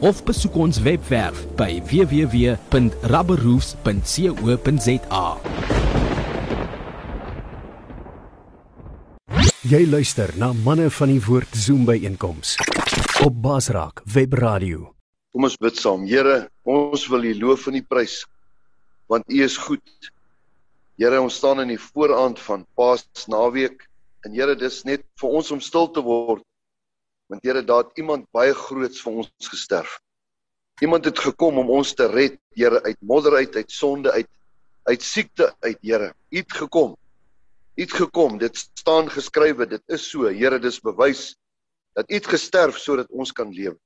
of besoek ons webwerf by www.rubberroofs.co.za. Jy luister na manne van die woord Zoom by einkoms op Basraak Web Radio. Kom ons bid saam. Here, ons wil U loof en U prys want U is goed. Here, ons staan in die vooraand van Paasnaweek en Here, dis net vir ons om stil te word Want Here, daar het iemand baie groots vir ons gesterf. Iemand het gekom om ons te red, Here, uit modder uit, uit sonde uit, uit siekte uit, Here. U het gekom. U het gekom. Dit staan geskrywe, dit is so. Here, dis bewys dat U het gesterf sodat ons kan lewe.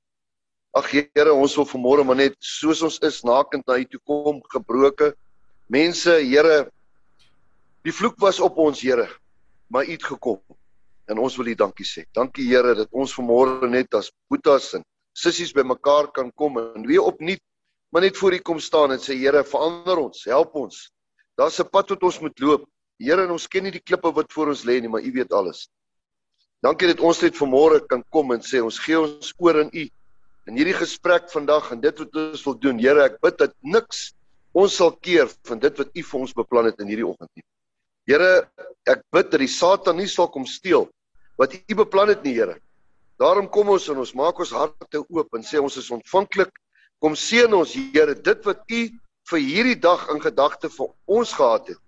Ag Here, ons wil vanmôre maar net soos ons is nakend na U toe kom, gebroke mense, Here. Die vloek was op ons, Here, maar U het gekom en ons wil U dankie sê. Dankie Here dat ons vanmôre net as boetas en sissies bymekaar kan kom en weer opnuut maar net voor U kom staan en sê Here, verander ons, help ons. Daar's 'n pad wat ons moet loop. Here, ons ken nie die klippe wat voor ons lê nie, maar U weet alles. Dankie dat ons net vanmôre kan kom en sê ons gee ons oor in U. In hierdie gesprek vandag en dit wat ons wil doen, Here, ek bid dat niks ons sal keer van dit wat U vir ons beplan het in hierdie oggend nie. Here, ek bid dat die Satan nie sal kom steel wat U beplan het nie, Here. Daarom kom ons en ons maak ons harte oop en sê ons is ontvanklik. Kom seën ons, Here, dit wat U vir hierdie dag in gedagte vir ons gehad het.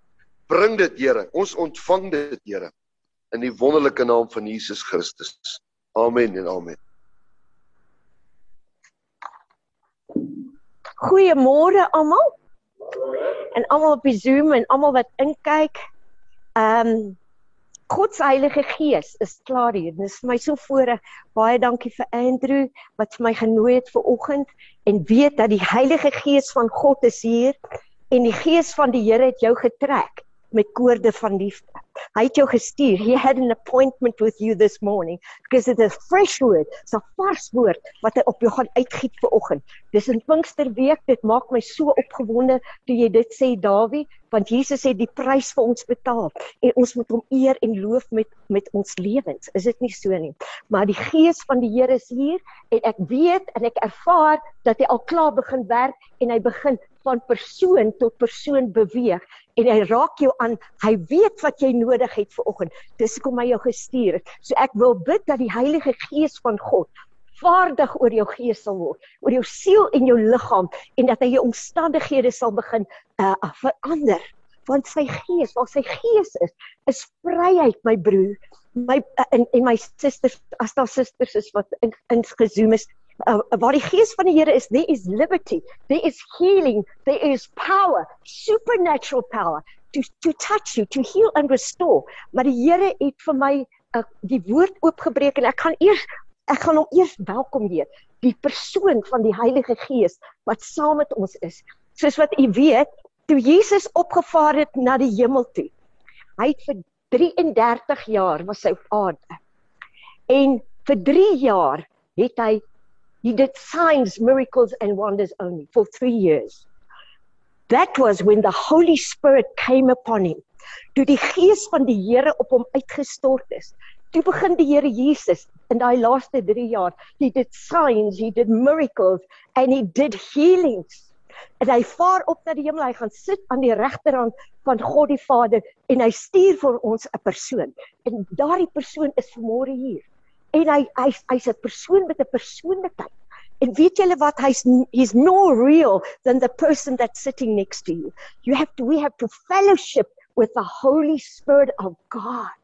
Bring dit, Here. Ons ontvang dit, Here. In die wonderlike naam van Jesus Christus. Amen en amen. Goeiemôre almal. En almal op die Zoom en almal wat inkyk. Ehm um, God se Heilige Gees is klaar hier. Dit is vir my so voorreg. Baie dankie vir Andrew wat my genooi het vir oggend en weet dat die Heilige Gees van God is hier en die Gees van die Here het jou getrek met koorde van liefde. Hy het jou gestuur. He had an appointment with you this morning because it's a fresh word, so vars woord wat hy op jou gaan uitgiet vir oggend. Dis in Pinksterweek. Dit maak my so opgewonde toe jy dit sê, Dawie, want Jesus het die prys vir ons betaal en ons moet hom eer en loof met met ons lewens. Is dit nie so nie? Maar die gees van die Here is hier en ek weet en ek ervaar dat hy al klaar begin werk en hy begin van persoon tot persoon beweeg en hy raak jou aan. Hy weet wat jy nodig het vir oggend. Dis hoekom hy jou gestuur het. So ek wil bid dat die Heilige Gees van God vaardig oor jou gees sal word, oor jou siel en jou liggaam en dat hy jou omstandighede sal begin uh, verander. Want sy gees, waar sy gees is, is vryheid, my broer. My uh, en, en my susters, as daar susters is wat in, in is, uh, waar die gees van die Here is, there is liberty, there is healing, there is power, supernatural power to to touch you, to heal and restore. Maar die Here het vir my uh, die woord oopgebreek en ek gaan eers ek gaan hom eers welkom heet, die persoon van die Heilige Gees wat saam met ons is. Soos wat u weet, toe Jesus opgevaar het na die hemel toe. Hy het vir 33 jaar was hy op aarde. En vir 3 jaar het hy He did signs, miracles, and wonders only for three years. That was when the Holy Spirit came upon him. Toe die gees van die Here op hom uitgestort is. Toe begin die Here Jesus in daai laaste 3 jaar, he did signs, he did miracles and he did healings. En hy vaar op na die hemel, hy gaan sit aan die regterhand van God die Vader en hy stuur vir ons 'n persoon. En daardie persoon is vanmôre hier en hy hy hy's 'n persoon met 'n persoonlikheid. En weet julle wat hy's he's no real than the person that's sitting next to you. You have to we have to fellowship with the Holy Spirit of God.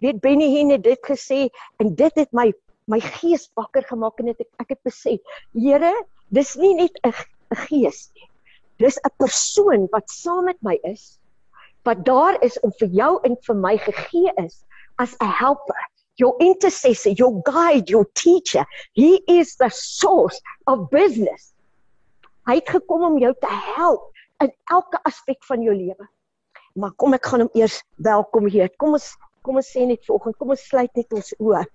Weet Benny het dit gesê en dit het my my gees wakker gemaak en het ek ek het besef, Here, dis nie net 'n gees nie. Dis 'n persoon wat saam met my is wat daar is om vir jou en vir my gegee is as 'n helper your intercessor, your guide, your teacher. He is the source of business. Hy het gekom om jou te help in elke aspek van jou lewe. Maar kom ek gaan hom eers welkom hier. Kom ons kom ons sê net vanoggend, kom ons sluit net ons oë.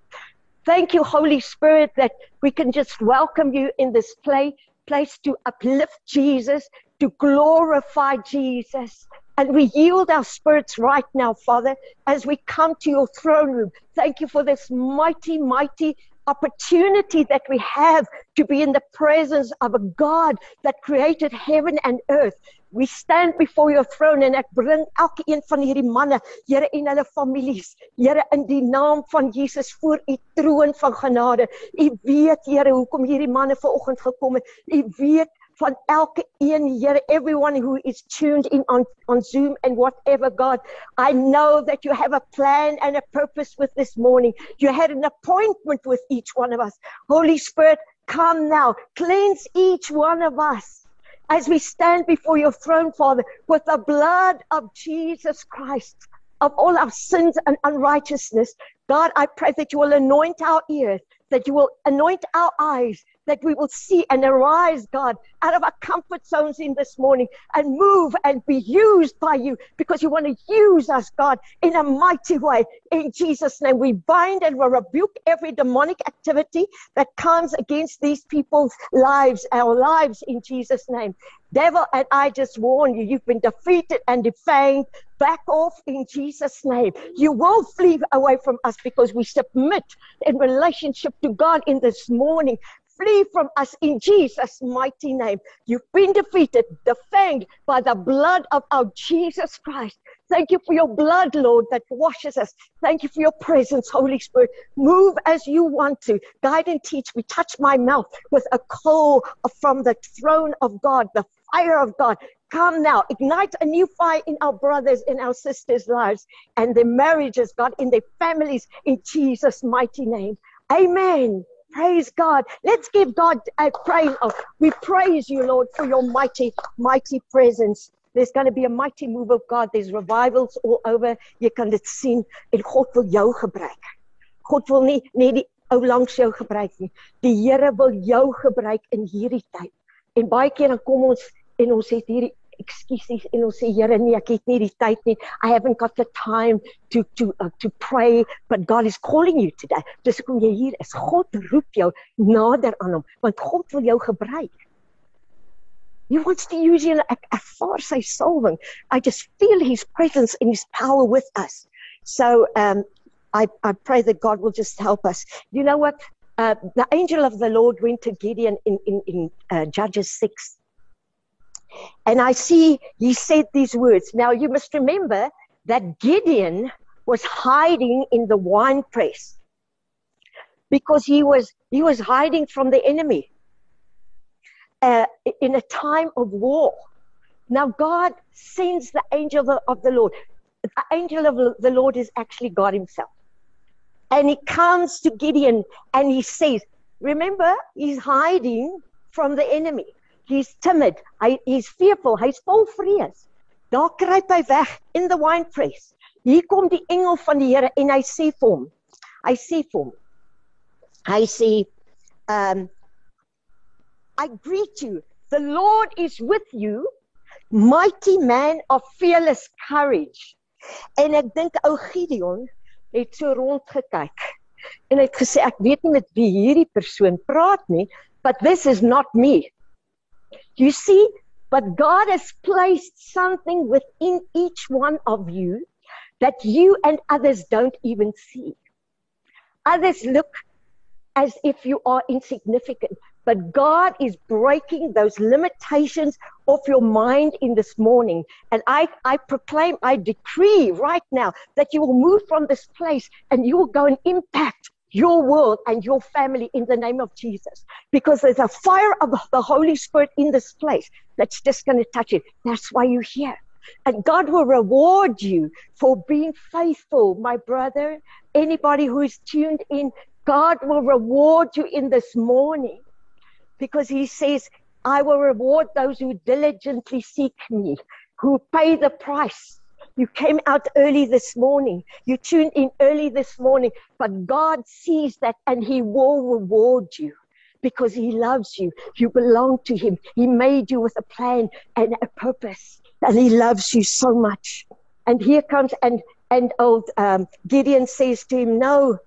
Thank you Holy Spirit that we can just welcome you in this place place to uplift Jesus, to glorify Jesus. And we yield our spirits right now, Father, as we come to your throne room. Thank you for this mighty, mighty opportunity that we have to be in the presence of a God that created heaven and earth. We stand before your throne en ek bring elke een van hierdie manne, Here en hulle families, Here in die naam van Jesus voor u troon van genade. U weet Here hoekom hierdie manne vanoggend gekom het. U weet van elke een Here everyone who is tuned in on on Zoom and whatever God I know that you have a plan and a purpose with this morning. You had an appointment with each one of us. Holy Spirit come now. Cleanse each one of us as we stand before your throne Father with the blood of Jesus Christ of all our sins and unrighteousness. God I pray that you will anoint our ears that you will anoint our eyes that we will see and arise, God, out of our comfort zones in this morning and move and be used by you because you want to use us, God, in a mighty way. In Jesus' name, we bind and we rebuke every demonic activity that comes against these people's lives, our lives, in Jesus' name. Devil, and I just warn you, you've been defeated and defamed. Back off in Jesus' name. You will flee away from us because we submit in relationship to God in this morning flee from us in Jesus' mighty name. You've been defeated, defanged by the blood of our Jesus Christ. Thank you for your blood, Lord, that washes us. Thank you for your presence, Holy Spirit. Move as you want to. Guide and teach me. Touch my mouth with a coal from the throne of God, the fire of God. Come now, ignite a new fire in our brothers and our sisters' lives and their marriages, God, in their families, in Jesus' mighty name. Amen. Praise God. Let's give God a praise. Oh, we praise you, Lord, for your mighty, mighty presence. There's going to be a mighty move of God. There's revivals all over. Jy kan dit sien en God wil jou gebruik. God wil nie net die ou langs jou gebruik nie. Die Here wil jou gebruik in hierdie tyd. En baie keer dan kom ons en ons het hierdie ekskuusies en ons sê Here nee ek het nie die tyd nie. I haven't got the time to to uh, to pray but God is calling you today. Dis hoekom jy hier is. God roep jou nader aan hom want God wil jou gebruik. He wants to use you ek ervaar sy salwing. I just feel his presence and his power with us. So um I I pray that God will just help us. You know what? Uh, the angel of the Lord went to Gideon in in in uh, Judges 6 And I see he said these words. Now you must remember that Gideon was hiding in the wine press because he was he was hiding from the enemy uh, in a time of war. Now God sends the angel of the, of the Lord. The angel of the Lord is actually God Himself, and he comes to Gideon and he says, "Remember, he's hiding from the enemy." He's timid, hy he's fearful, hy's vol vrees. Daar kruip hy weg in the wine press. Hier kom die engel van die Here en hy sê vir hom. Hy sê vir hom. Hy sê um I greet you. The Lord is with you, mighty man of fearless courage. En ek dink ou Gideon het so rond gekyk en hy het gesê ek weet nie met wie hierdie persoon praat nie, but this is not me. You see, but God has placed something within each one of you that you and others don't even see. Others look as if you are insignificant, but God is breaking those limitations of your mind in this morning. And I, I proclaim, I decree right now that you will move from this place and you will go and impact your world and your family in the name of Jesus. Because there's a fire of the Holy Spirit in this place that's just going to touch it. That's why you're here. And God will reward you for being faithful, my brother. Anybody who is tuned in, God will reward you in this morning because He says, I will reward those who diligently seek me, who pay the price You came out early this morning. You tuned in early this morning. But God sees that and He will reward you because He loves you. You belong to Him. He made you with a plan and a purpose. And He loves you so much. And here comes, and, and old um, Gideon says to him, No.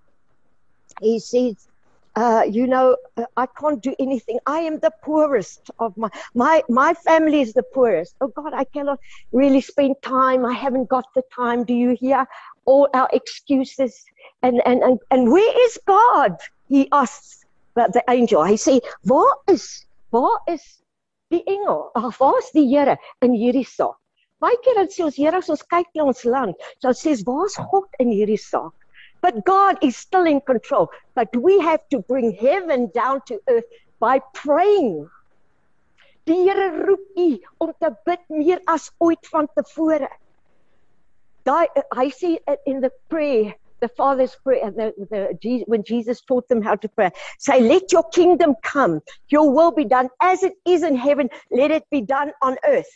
He says, uh, you know, uh, I can't do anything. I am the poorest of my, my, my family is the poorest. Oh God, I cannot really spend time. I haven't got the time. Do you hear all our excuses? And, and, and, and where is God? He asks the, the angel. He say, waar is, waar is die engel? Ag, waar is die Here in hierdie saak? Baie keer dan sê ons, Here, as ons kyk na ons land, dan sê ons, waar's God in hierdie saak? But God is still in control. But we have to bring heaven down to earth by praying. Die Here roep u om te bid meer as ooit van tevore. Daai eh, hy sê in the prayer, the Father's prayer, the, the, when Jesus taught them how to pray, say, "Let your kingdom come, your will be done as it is in heaven. Let it be done on earth."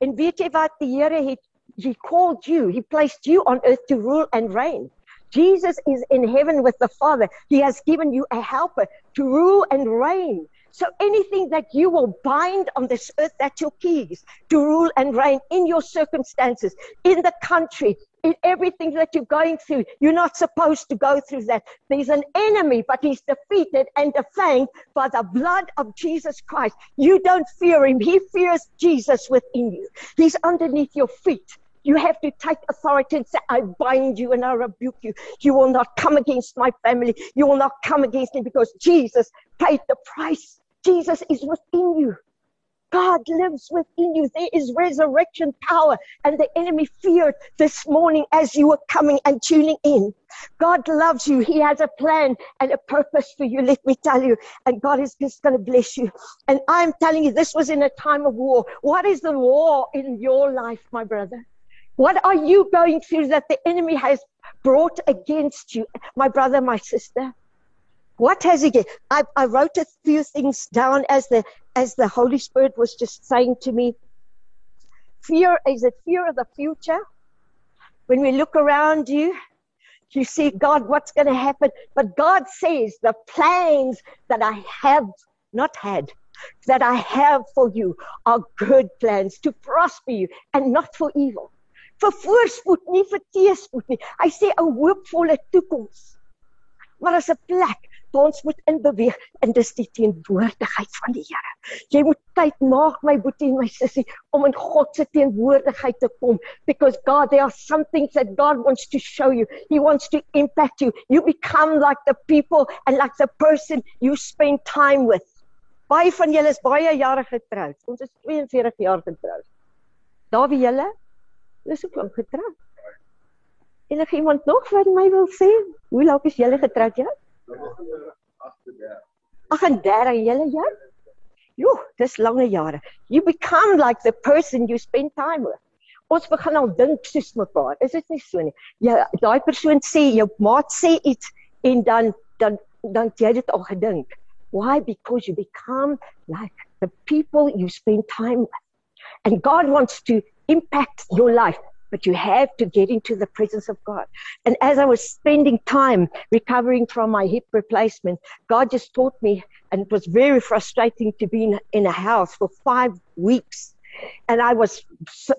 En weet jy wat die Here het he called you, he placed you on earth to rule and reign. Jesus is in heaven with the Father. He has given you a helper to rule and reign. So anything that you will bind on this earth, that's your keys to rule and reign in your circumstances, in the country, in everything that you're going through. You're not supposed to go through that. There's an enemy, but he's defeated and defanged by the blood of Jesus Christ. You don't fear him. He fears Jesus within you. He's underneath your feet. You have to take authority and say, I bind you and I rebuke you. You will not come against my family. You will not come against me because Jesus paid the price. Jesus is within you. God lives within you. There is resurrection power. And the enemy feared this morning as you were coming and tuning in. God loves you. He has a plan and a purpose for you. Let me tell you. And God is just going to bless you. And I'm telling you, this was in a time of war. What is the war in your life, my brother? What are you going through that the enemy has brought against you, my brother, my sister? What has he? I, I wrote a few things down as the as the Holy Spirit was just saying to me. Fear is it fear of the future? When we look around you, you see, God, what's going to happen? But God says the plans that I have not had, that I have for you, are good plans to prosper you and not for evil vir voorspoed, nie vir teëspoed nie. Hy sê 'n hoopvolle toekoms. Maar as 'n plek waar ons moet inbeweeg en dis die teenwoordigheid van die Here. Jy moet tyd maak my boetie en my sussie om in God se teenwoordigheid te kom because God there are some things that God wants to show you. He wants to impact you. You become like the people and like the person you spend time with. Baie van julle is baie jare getroud. Ons is 42 jaar getroud. Daar wie julle? Dis ook lank getroud. Enige iemand nog wat my wil sê? Hoe lank is julle getroud, ja? 38. 38 julle ja? Jo, dis lange jare. You become like the person you spend time with. Ons begin al dink soos mekaar. Is dit nie so nie? Ja, daai persoon sê jou maat sê iets en dan dan dan jy dit al gedink. Why? Because you become like the people you spend time with. And God wants to impact your life but you have to get into the presence of God. And as I was spending time recovering from my hip replacement, God just taught me, and it was very frustrating to be in, in a house for five weeks. And I was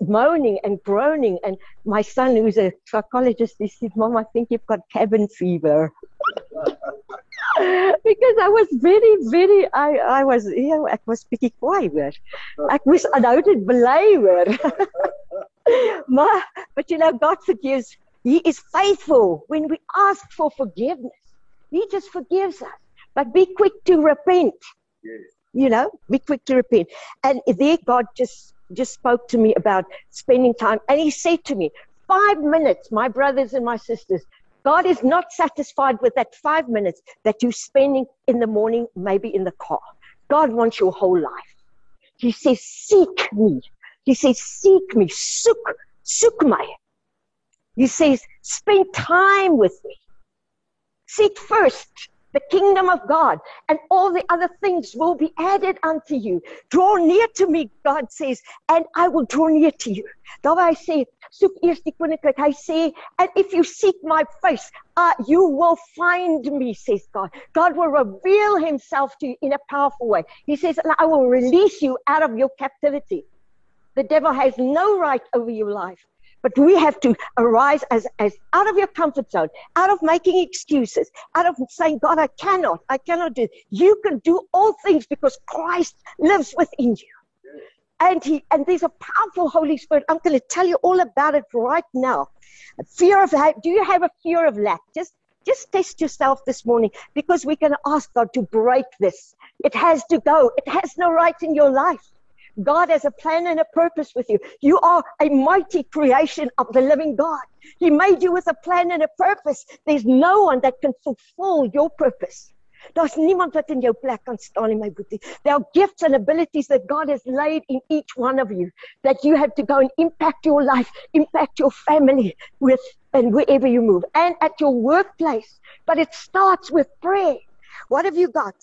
moaning and groaning. And my son, who's a psychologist, he said, Mom, I think you've got cabin fever. because I was very, very, I, I was, know, ek was bietjie kwaai hoor. Ek moes aanhoudend bely hoor. maar, but you know, God forgives. He is faithful when we ask for forgiveness. He just forgives us. But be quick to repent. Yes. You know, be quick to repent. And there God just just spoke to me about spending time. And he said to me, five minutes, my brothers and my sisters, God is not satisfied with that five minutes that you're spending in the morning, maybe in the car. God wants your whole life. He says, seek me. He says, seek me, soek, soek my. He says, spend time with me. Seek first the kingdom of God, and all the other things will be added unto you. Draw near to me, God says, and I will draw near to you. Daar waar hy sê, soek eers die koninkryk. Hy sê, and if you seek my face, uh, you will find me, says God. God will reveal himself to you in a powerful way. He says, I will release you out of your captivity. The devil has no right over your life. But we have to arise as, as out of your comfort zone, out of making excuses, out of saying, God, I cannot, I cannot do. You can do all things because Christ lives within you. And he and there's a powerful Holy Spirit. I'm going to tell you all about it right now. Fear of do you have a fear of lack? Just just test yourself this morning because going to ask God to break this. It has to go. It has no right in your life. God has a plan and a purpose with you. You are a mighty creation of the living God. He made you with a plan and a purpose. There's no one that can fulfill your purpose. Daar's niemand wat in jou plek kan staan in my boetie. There are gifts and abilities that God has laid in each one of you that you have to go and impact your life, impact your family with and wherever you move and at your workplace. But it starts with prayer. What have you got?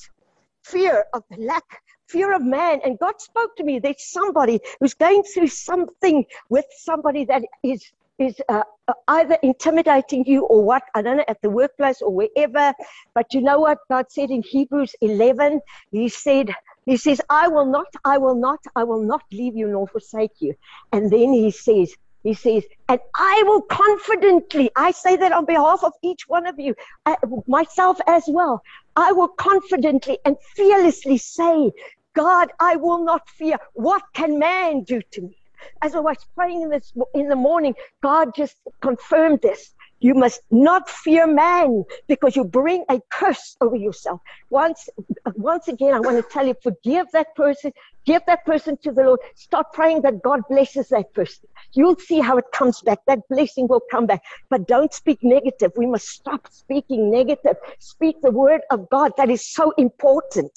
Fear of lack, fear of man. And God spoke to me. There's somebody who's going through something with somebody that is is uh, uh, either intimidating you or what I don't know at the workplace or wherever. But you know what God said in Hebrews 11? He said. He says, I will not, I will not, I will not leave you nor forsake you. And then he says, he says, and I will confidently, I say that on behalf of each one of you, uh, myself as well, I will confidently and fearlessly say God, I will not fear. What can man do to me? As I was praying in, this, in the morning, God just confirmed this. You must not fear man because you bring a curse over yourself. Once, once again, I want to tell you, forgive that person, give that person to the Lord. Start praying that God blesses that person. You'll see how it comes back. That blessing will come back. But don't speak negative. We must stop speaking negative. Speak the word of God. That is so important.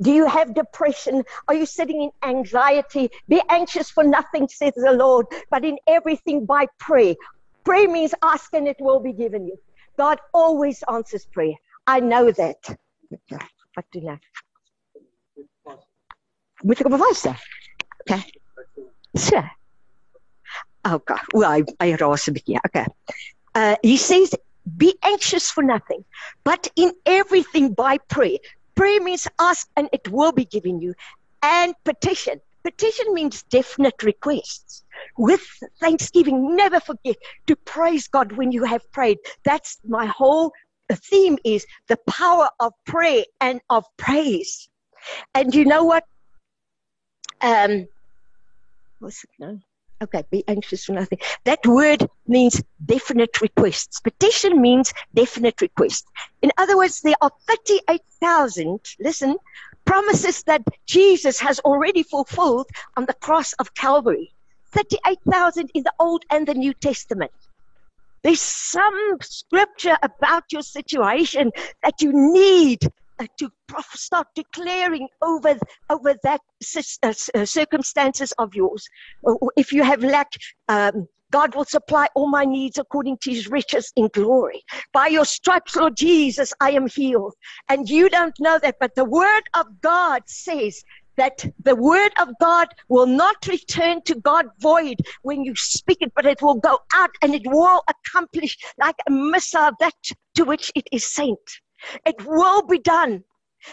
Do you have depression? Are you sitting in anxiety? Be anxious for nothing, says the Lord, but in everything by prayer. Prayer means ask and it will be given you. God always answers prayer. I know that. Wat doen nou? Moet ek op was Okay. So. Okay. Well, I, I raas 'n bietjie. Okay. Uh, he says, be anxious for nothing, but in everything by prayer. Prayer means ask and it will be given you. And petition. Petition means definite requests. With thanksgiving, never forget to praise God when you have prayed. That's my whole theme is the power of prayer and of praise. And you know what? Um, what's it? No. Okay, be anxious for nothing. That word means definite requests. Petition means definite request. In other words, there are 38,000, listen, promises that Jesus has already fulfilled on the cross of Calvary. 38,000 in the Old and the New Testament. There's some scripture about your situation that you need to start declaring over over that uh, uh, circumstances of yours. If you have lack, um, God will supply all my needs according to his riches in glory. By your stripes, Lord Jesus, I am healed. And you don't know that, but the word of God says that the word of God will not return to God void when you speak it, but it will go out and it will accomplish like a missile that to which it is sent. It will be done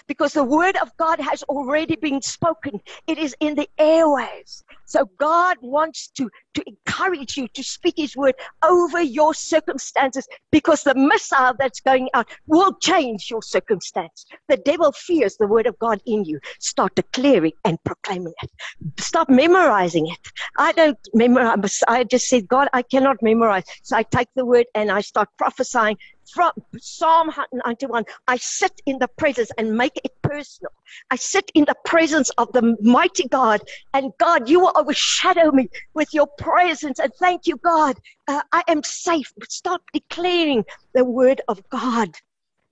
because the word of God has already been spoken. It is in the airways. So God wants to, to encourage you to speak his word over your circumstances because the missile that's going out will change your circumstance. The devil fears the word of God in you. Start declaring and proclaiming it. Stop memorizing it. I don't memorize. I just said, God, I cannot memorize. So I take the word and I start prophesying from Psalm 91, I sit in the presence and make it personal. I sit in the presence of the mighty God, and God, you will overshadow me with your presence. And thank you, God. Uh, I am safe. Stop declaring the word of God.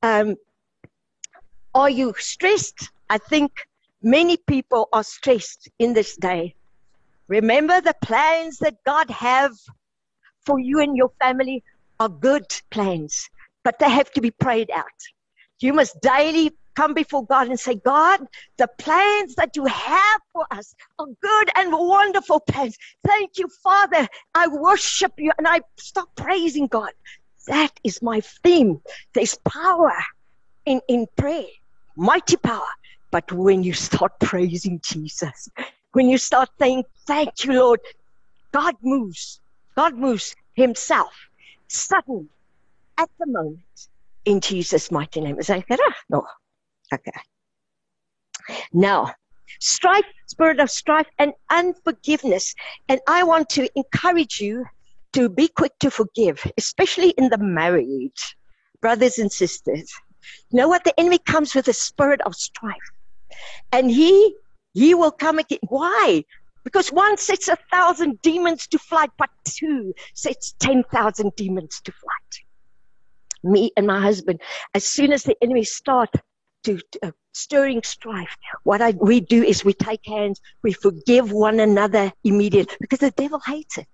Um, are you stressed? I think many people are stressed in this day. Remember the plans that God have for you and your family are good plans but they have to be prayed out. You must daily come before God and say, God, the plans that you have for us are good and wonderful plans. Thank you, Father. I worship you and I start praising God. That is my theme. There's power in, in prayer, mighty power. But when you start praising Jesus, when you start saying, Thank you, Lord, God moves. God moves Himself suddenly at the moment in Jesus' mighty name. Is that? No. Okay. Now, strife, spirit of strife and unforgiveness. And I want to encourage you to be quick to forgive, especially in the marriage, brothers and sisters. You know what? The enemy comes with a spirit of strife. And he he will come again. Why? Because one sets a thousand demons to flight, but two sets ten thousand demons to flight. Me and my husband, as soon as the enemy start to, uh, stirring strife, what I, we do is we take hands, we forgive one another immediately because the devil hates it.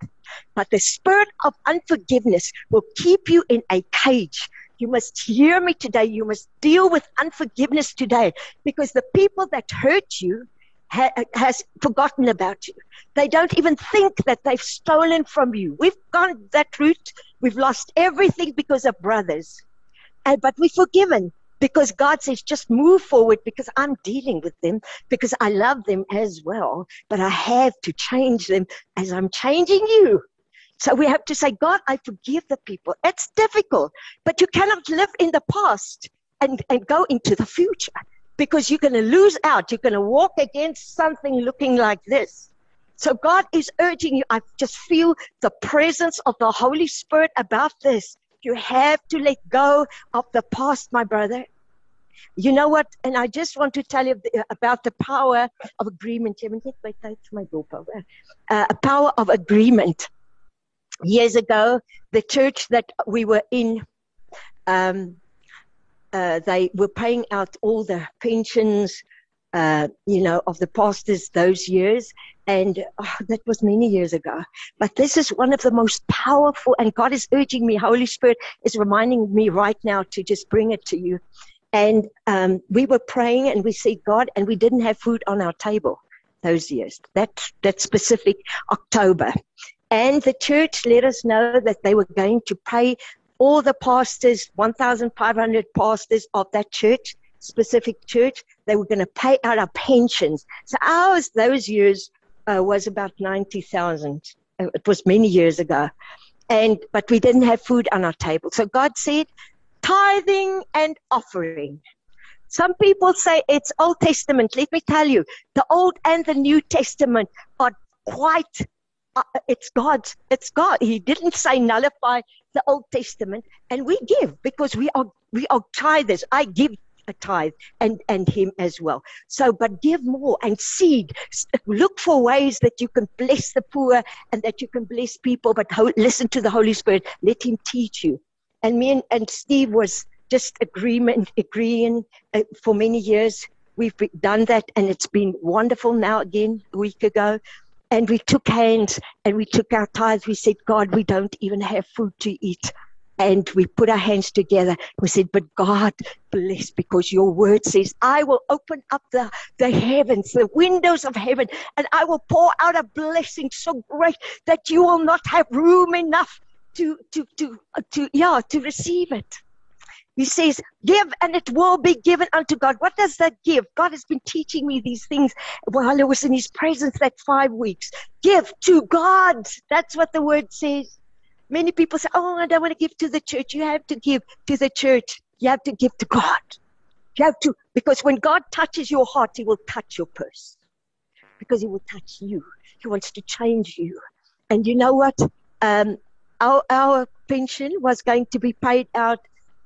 But the spirit of unforgiveness will keep you in a cage. You must hear me today. You must deal with unforgiveness today because the people that hurt you ha- has forgotten about you. They don't even think that they've stolen from you. We've gone that route. We've lost everything because of brothers. And, but we're forgiven because God says, just move forward because I'm dealing with them because I love them as well. But I have to change them as I'm changing you. So we have to say, God, I forgive the people. It's difficult, but you cannot live in the past and, and go into the future because you're going to lose out. You're going to walk against something looking like this. So God is urging you. I just feel the presence of the Holy Spirit about this. You have to let go of the past, my brother. You know what? And I just want to tell you about the power of agreement. Uh, a power of agreement. Years ago, the church that we were in, um, uh, they were paying out all the pensions, uh, you know, of the pastors those years. And oh, that was many years ago. But this is one of the most powerful, and God is urging me, Holy Spirit is reminding me right now to just bring it to you. And um, we were praying and we said, God, and we didn't have food on our table those years, that, that specific October. And the church let us know that they were going to pay all the pastors, 1,500 pastors of that church, specific church, they were going to pay out our pensions. So ours, those years, uh, was about 90,000. Uh, it was many years ago. And, but we didn't have food on our table. So God said, tithing and offering. Some people say it's Old Testament. Let me tell you, the Old and the New Testament are quite uh, it's God's. It's God. He didn't say nullify the Old Testament, and we give because we are we are tithers. I give a tithe and and him as well. So, but give more and seed. Look for ways that you can bless the poor and that you can bless people. But ho- listen to the Holy Spirit. Let Him teach you. And me and, and Steve was just agreement agreeing uh, for many years. We've done that, and it's been wonderful. Now again, a week ago, and we took hands and we took our tithes. We said, God, we don't even have food to eat. And we put our hands together. We said, But God bless, because your word says, I will open up the, the heavens, the windows of heaven, and I will pour out a blessing so great that you will not have room enough to, to, to, to, yeah, to receive it. He says, Give and it will be given unto God. What does that give? God has been teaching me these things while I was in His presence that five weeks. Give to God. That's what the word says. Many people say, Oh, I don't want to give to the church. You have to give to the church. You have to give to God. You have to, because when God touches your heart, He will touch your purse. Because He will touch you. He wants to change you. And you know what? Um, our, our pension was going to be paid out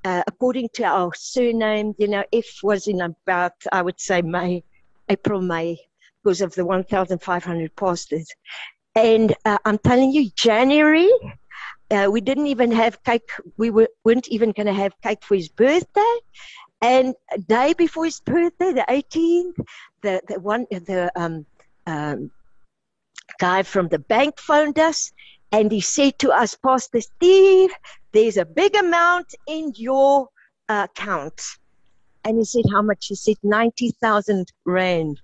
uh, according to our surname, you know, F was in about, I would say, May, April, May, because of the 1,500 pastors. And uh, I'm telling you, January, uh, we didn't even have cake. We were, weren't even going to have cake for his birthday. And day before his birthday, the 18th, the, the one, the um, um, guy from the bank phoned us and he said to us, Pastor Steve, there's a big amount in your uh, account. And he said, How much? He said, 90,000 Rand.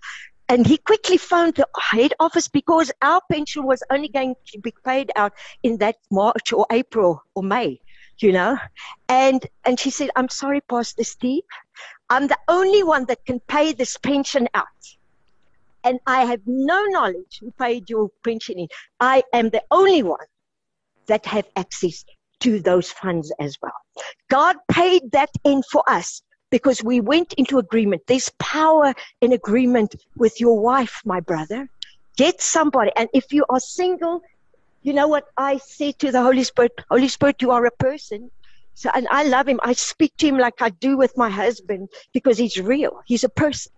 And he quickly phoned the head office because our pension was only going to be paid out in that March or April or May, you know. And and she said, I'm sorry, Pastor Steve. I'm the only one that can pay this pension out. And I have no knowledge who paid your pension in. I am the only one that have access to those funds as well. God paid that in for us because we went into agreement. There's power in agreement with your wife, my brother. Get somebody. And if you are single, you know what I say to the Holy Spirit? Holy Spirit, you are a person. So, and I love him. I speak to him like I do with my husband because he's real. He's a person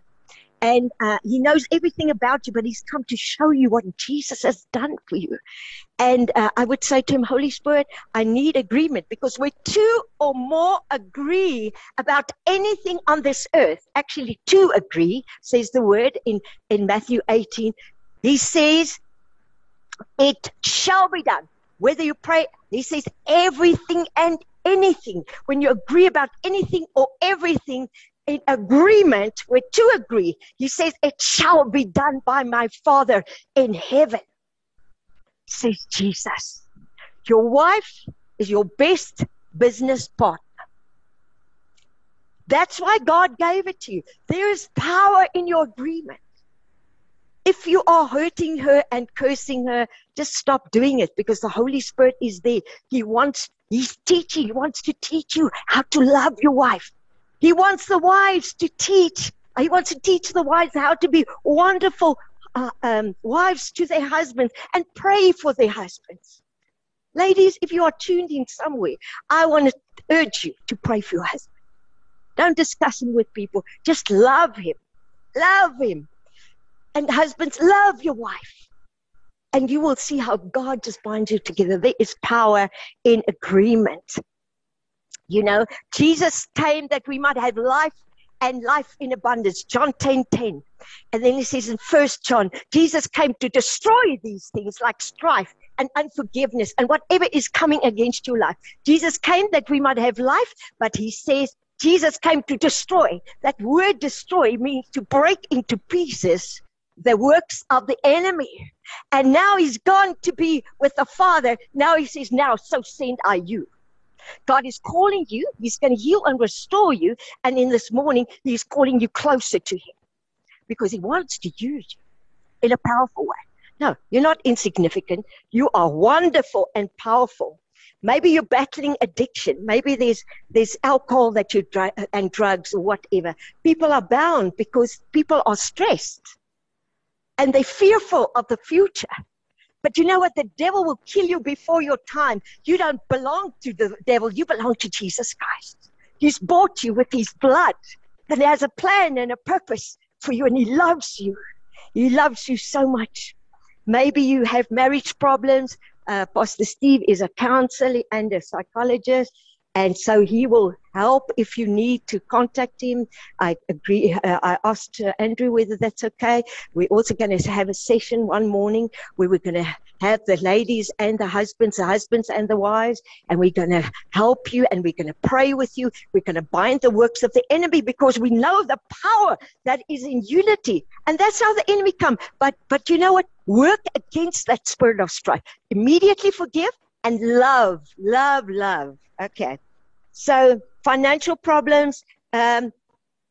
and uh, he knows everything about you, but he's come to show you what Jesus has done for you. And uh, I would say to him, Holy Spirit, I need agreement because where two or more agree about anything on this earth, actually, two agree, says the word in, in Matthew 18. He says, It shall be done. Whether you pray, he says, everything and anything. When you agree about anything or everything, in agreement with two agree. He says, It shall be done by my Father in heaven, says Jesus. Your wife is your best business partner. That's why God gave it to you. There is power in your agreement. If you are hurting her and cursing her, just stop doing it because the Holy Spirit is there. He wants, He's teaching, He wants to teach you how to love your wife he wants the wives to teach. He wants to teach the wives how to be wonderful uh, um, wives to their husbands and pray for their husbands. Ladies, if you are tuned in somewhere, I want to urge you to pray for your husband. Don't discuss him with people. Just love him. Love him. And husbands, love your wife. And you will see how God just binds you together. There is power in agreement. You know, Jesus came that we might have life and life in abundance. John 10 10. And then he says in First John, Jesus came to destroy these things like strife and unforgiveness and whatever is coming against your life. Jesus came that we might have life, but he says Jesus came to destroy. That word destroy means to break into pieces the works of the enemy. And now he's gone to be with the Father. Now he says, Now so send I you. God is calling you. He's going to heal and restore you. And in this morning, He's calling you closer to Him because He wants to use you in a powerful way. No, you're not insignificant. You are wonderful and powerful. Maybe you're battling addiction. Maybe there's there's alcohol that you dr- and drugs or whatever. People are bound because people are stressed and they're fearful of the future. But you know what? The devil will kill you before your time. You don't belong to the devil. You belong to Jesus Christ. He's bought you with his blood. And he has a plan and a purpose for you. And he loves you. He loves you so much. Maybe you have marriage problems. Uh, Pastor Steve is a counselor and a psychologist. And so he will help if you need to contact him. I agree. Uh, I asked uh, Andrew whether that's okay. We're also going to have a session one morning where we're going to have the ladies and the husbands, the husbands and the wives, and we're going to help you and we're going to pray with you. We're going to bind the works of the enemy because we know the power that is in unity. And that's how the enemy come. But, but you know what? Work against that spirit of strife. Immediately forgive and love, love, love. Okay. So financial problems, um,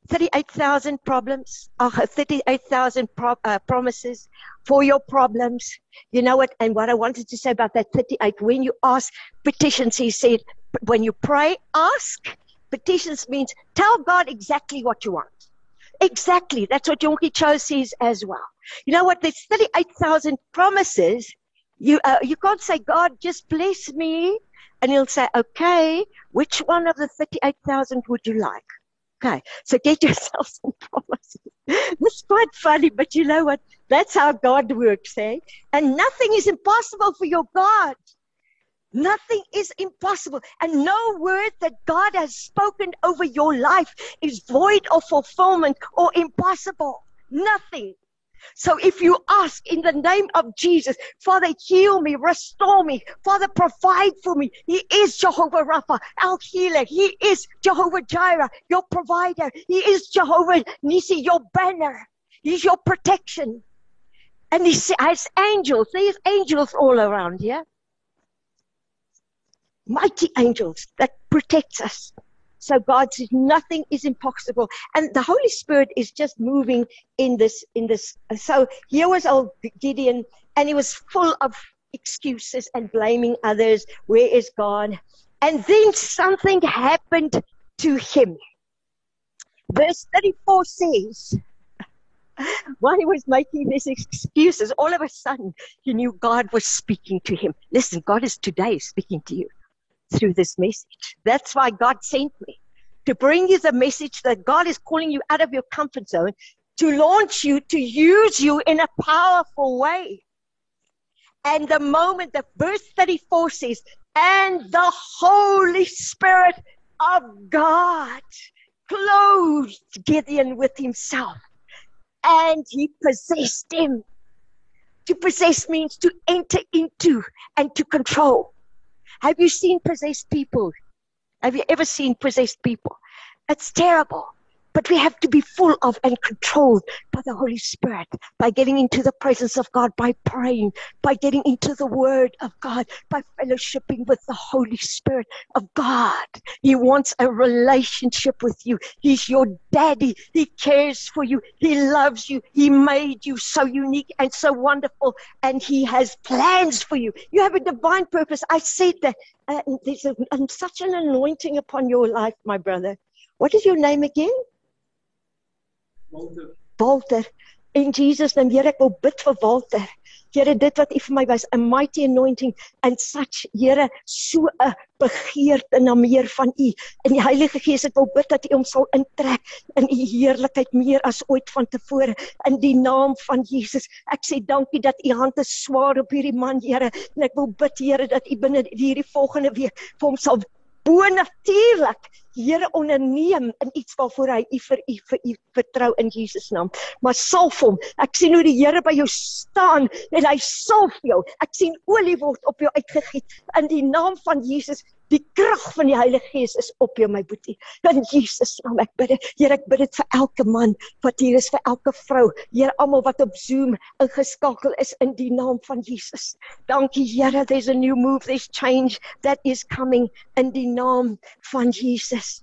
38,000 problems, uh, 38,000 pro- uh, promises for your problems. You know what? And what I wanted to say about that 38, when you ask petitions, he said, when you pray, ask. Petitions means tell God exactly what you want. Exactly. That's what Yonggi Cho says as well. You know what? There's 38,000 promises you, uh, you can't say, God, just bless me. And he'll say, okay, which one of the 38,000 would you like? Okay, so get yourself some promises. It's quite funny, but you know what? That's how God works, eh? And nothing is impossible for your God. Nothing is impossible. And no word that God has spoken over your life is void of fulfillment or impossible. Nothing. So if you ask in the name of Jesus, Father, heal me, restore me, Father, provide for me. He is Jehovah Rapha, our healer. He is Jehovah Jireh, your provider. He is Jehovah Nisi, your banner. He's your protection. And he has angels. There's angels all around here. Mighty angels that protect us. So God says nothing is impossible. And the Holy Spirit is just moving in this, in this. So here was old Gideon and he was full of excuses and blaming others. Where is God? And then something happened to him. Verse 34 says, while he was making these excuses, all of a sudden he knew God was speaking to him. Listen, God is today speaking to you through this message. That's why God sent me to bring you the message that God is calling you out of your comfort zone to launch you, to use you in a powerful way. And the moment that verse 34 says, and the Holy Spirit of God clothed Gideon with himself and he possessed him. To possess means to enter into and to control. Have you seen possessed people? Have you ever seen possessed people? It's terrible. But we have to be full of and controlled by the Holy Spirit, by getting into the presence of God, by praying, by getting into the Word of God, by fellowshipping with the Holy Spirit of God. He wants a relationship with you. He's your daddy. He cares for you. He loves you. He made you so unique and so wonderful, and He has plans for you. You have a divine purpose. I said that uh, there's a, such an anointing upon your life, my brother. What is your name again? Walter. Walter. In Jesus name, Here ek wil bid vir Walter. Here dit wat U vir my was, a mighty anointing and such, Here, so 'n begeerte na meer van U. In die Heilige Gees ek wil bid dat U hom sal intrek in U heerlikheid meer as ooit van tevore in die naam van Jesus. Ek sê dankie dat U hand is swaar op hierdie man, Here, en ek wil bid Here dat U binne hierdie volgende week vir hom sal bo natuurlik Here onderneem in iets waarvoor hy u vir u vir u vertrou in Jesus naam. Maar salf hom. Ek sien hoe die Here by jou staan en hy salf jou. Ek sien olie word op jou uitgegiet in die naam van Jesus. Die krag van die Heilige Gees is op jou my boetie. In Jesus naam ek bid. Here ek bid dit vir elke man wat hier is vir elke vrou. Here almal wat op Zoom ingeskakel is in die naam van Jesus. Dankie Here, there's a new move, there's change that is coming in die naam van Jesus.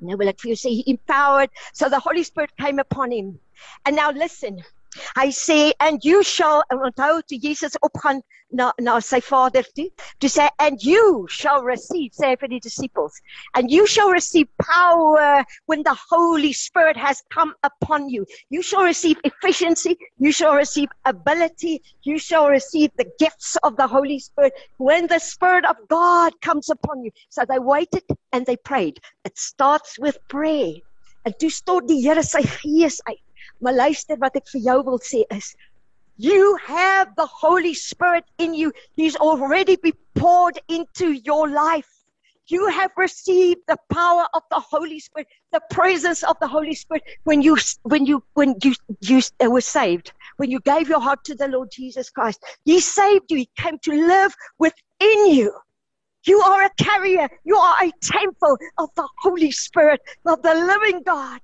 Nou wil ek vir jou sê he empowered so the Holy Spirit came upon him. And now listen. Hy sê and you shall uh, en onthou toe Jesus opgaan na na sy Vader toe, to sê and you shall receive sê vir die disciples and you shall receive power when the Holy Spirit has come upon you. You shall receive efficiency, you shall receive ability, you shall receive the gifts of the Holy Spirit when the Spirit of God comes upon you. So they waited and they prayed. It starts with prayer. En toe stort die Here sy gees uit. Maar luister wat ek vir jou wil sê is you have the Holy Spirit in you. He's already been poured into your life. You have received the power of the Holy Spirit, the presence of the Holy Spirit when you when you when you you uh, were saved, when you gave your heart to the Lord Jesus Christ. He saved you. He came to live within you. You are a carrier. You are a temple of the Holy Spirit, of the living God.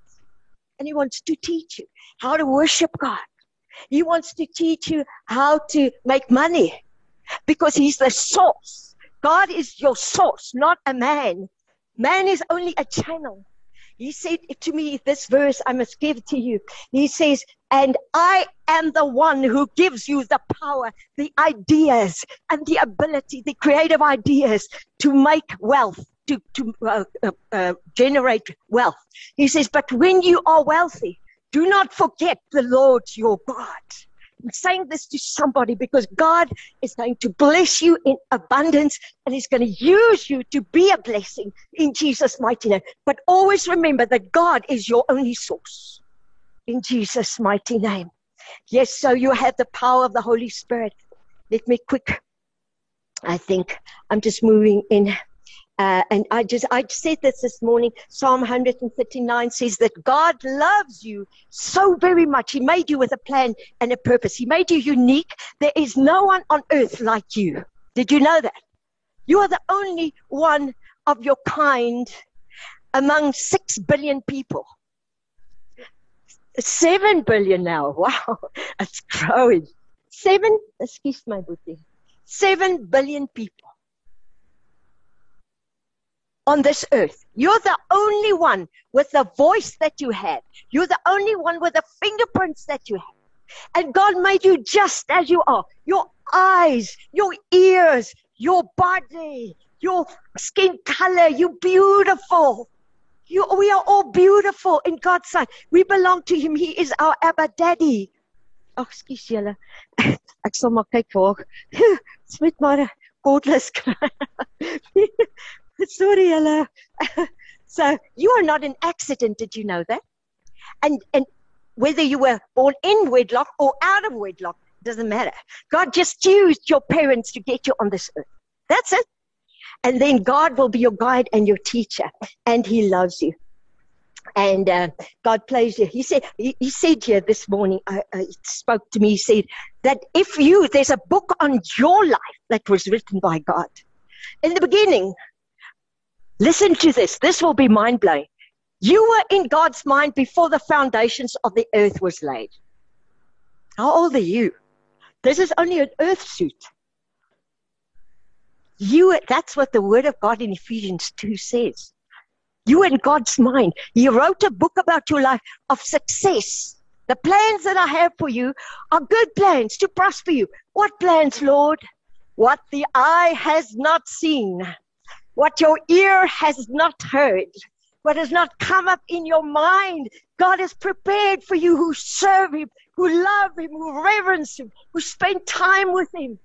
And He wants to teach you how to worship God. He wants to teach you how to make money because He's the source. God is your source, not a man. Man is only a channel. He said to me, this verse I must give to you. He says, and I am the one who gives you the power, the ideas, and the ability, the creative ideas to make wealth to, to uh, uh, uh, generate wealth. He says, but when you are wealthy, do not forget the Lord your God. I'm saying this to somebody because God is going to bless you in abundance and He's going to use you to be a blessing in Jesus' mighty name. But always remember that God is your only source in Jesus' mighty name. Yes, so you have the power of the Holy Spirit. Let me quick. I think I'm just moving in Uh, and I just, I said this this morning. Psalm 139 says that God loves you so very much. He made you with a plan and a purpose. He made you unique. There is no one on earth like you. Did you know that? You are the only one of your kind among six billion people. Seven billion now. Wow. It's growing. Seven, excuse my booty. Seven billion people on this earth. You're the only one with the voice that you have. You're the only one with the fingerprints that you have. And God made you just as you are. Your eyes, your ears, your body, your skin color, you're beautiful. You, we are all beautiful in God's sight. We belong to Him. He is our Abba Daddy. Ag skus julle. Ek sal maar kyk Sorry, hello. so you are not an accident. Did you know that? And and whether you were born in wedlock or out of wedlock doesn't matter. God just used your parents to get you on this earth. That's it. And then God will be your guide and your teacher, and He loves you. And uh, God plays you. He said, he, he said here this morning, uh, uh, he spoke to me. He said that if you, there's a book on your life that was written by God. In the beginning, Listen to this. This will be mind blowing. You were in God's mind before the foundations of the earth was laid. How old are you? This is only an earth suit. You, that's what the word of God in Ephesians 2 says. You in God's mind. He wrote a book about your life of success. The plans that I have for you are good plans to prosper you. What plans, Lord? What the eye has not seen what your ear has not heard, what has not come up in your mind. God has prepared for you who serve Him, who love Him, who reverence Him, who spend time with Him.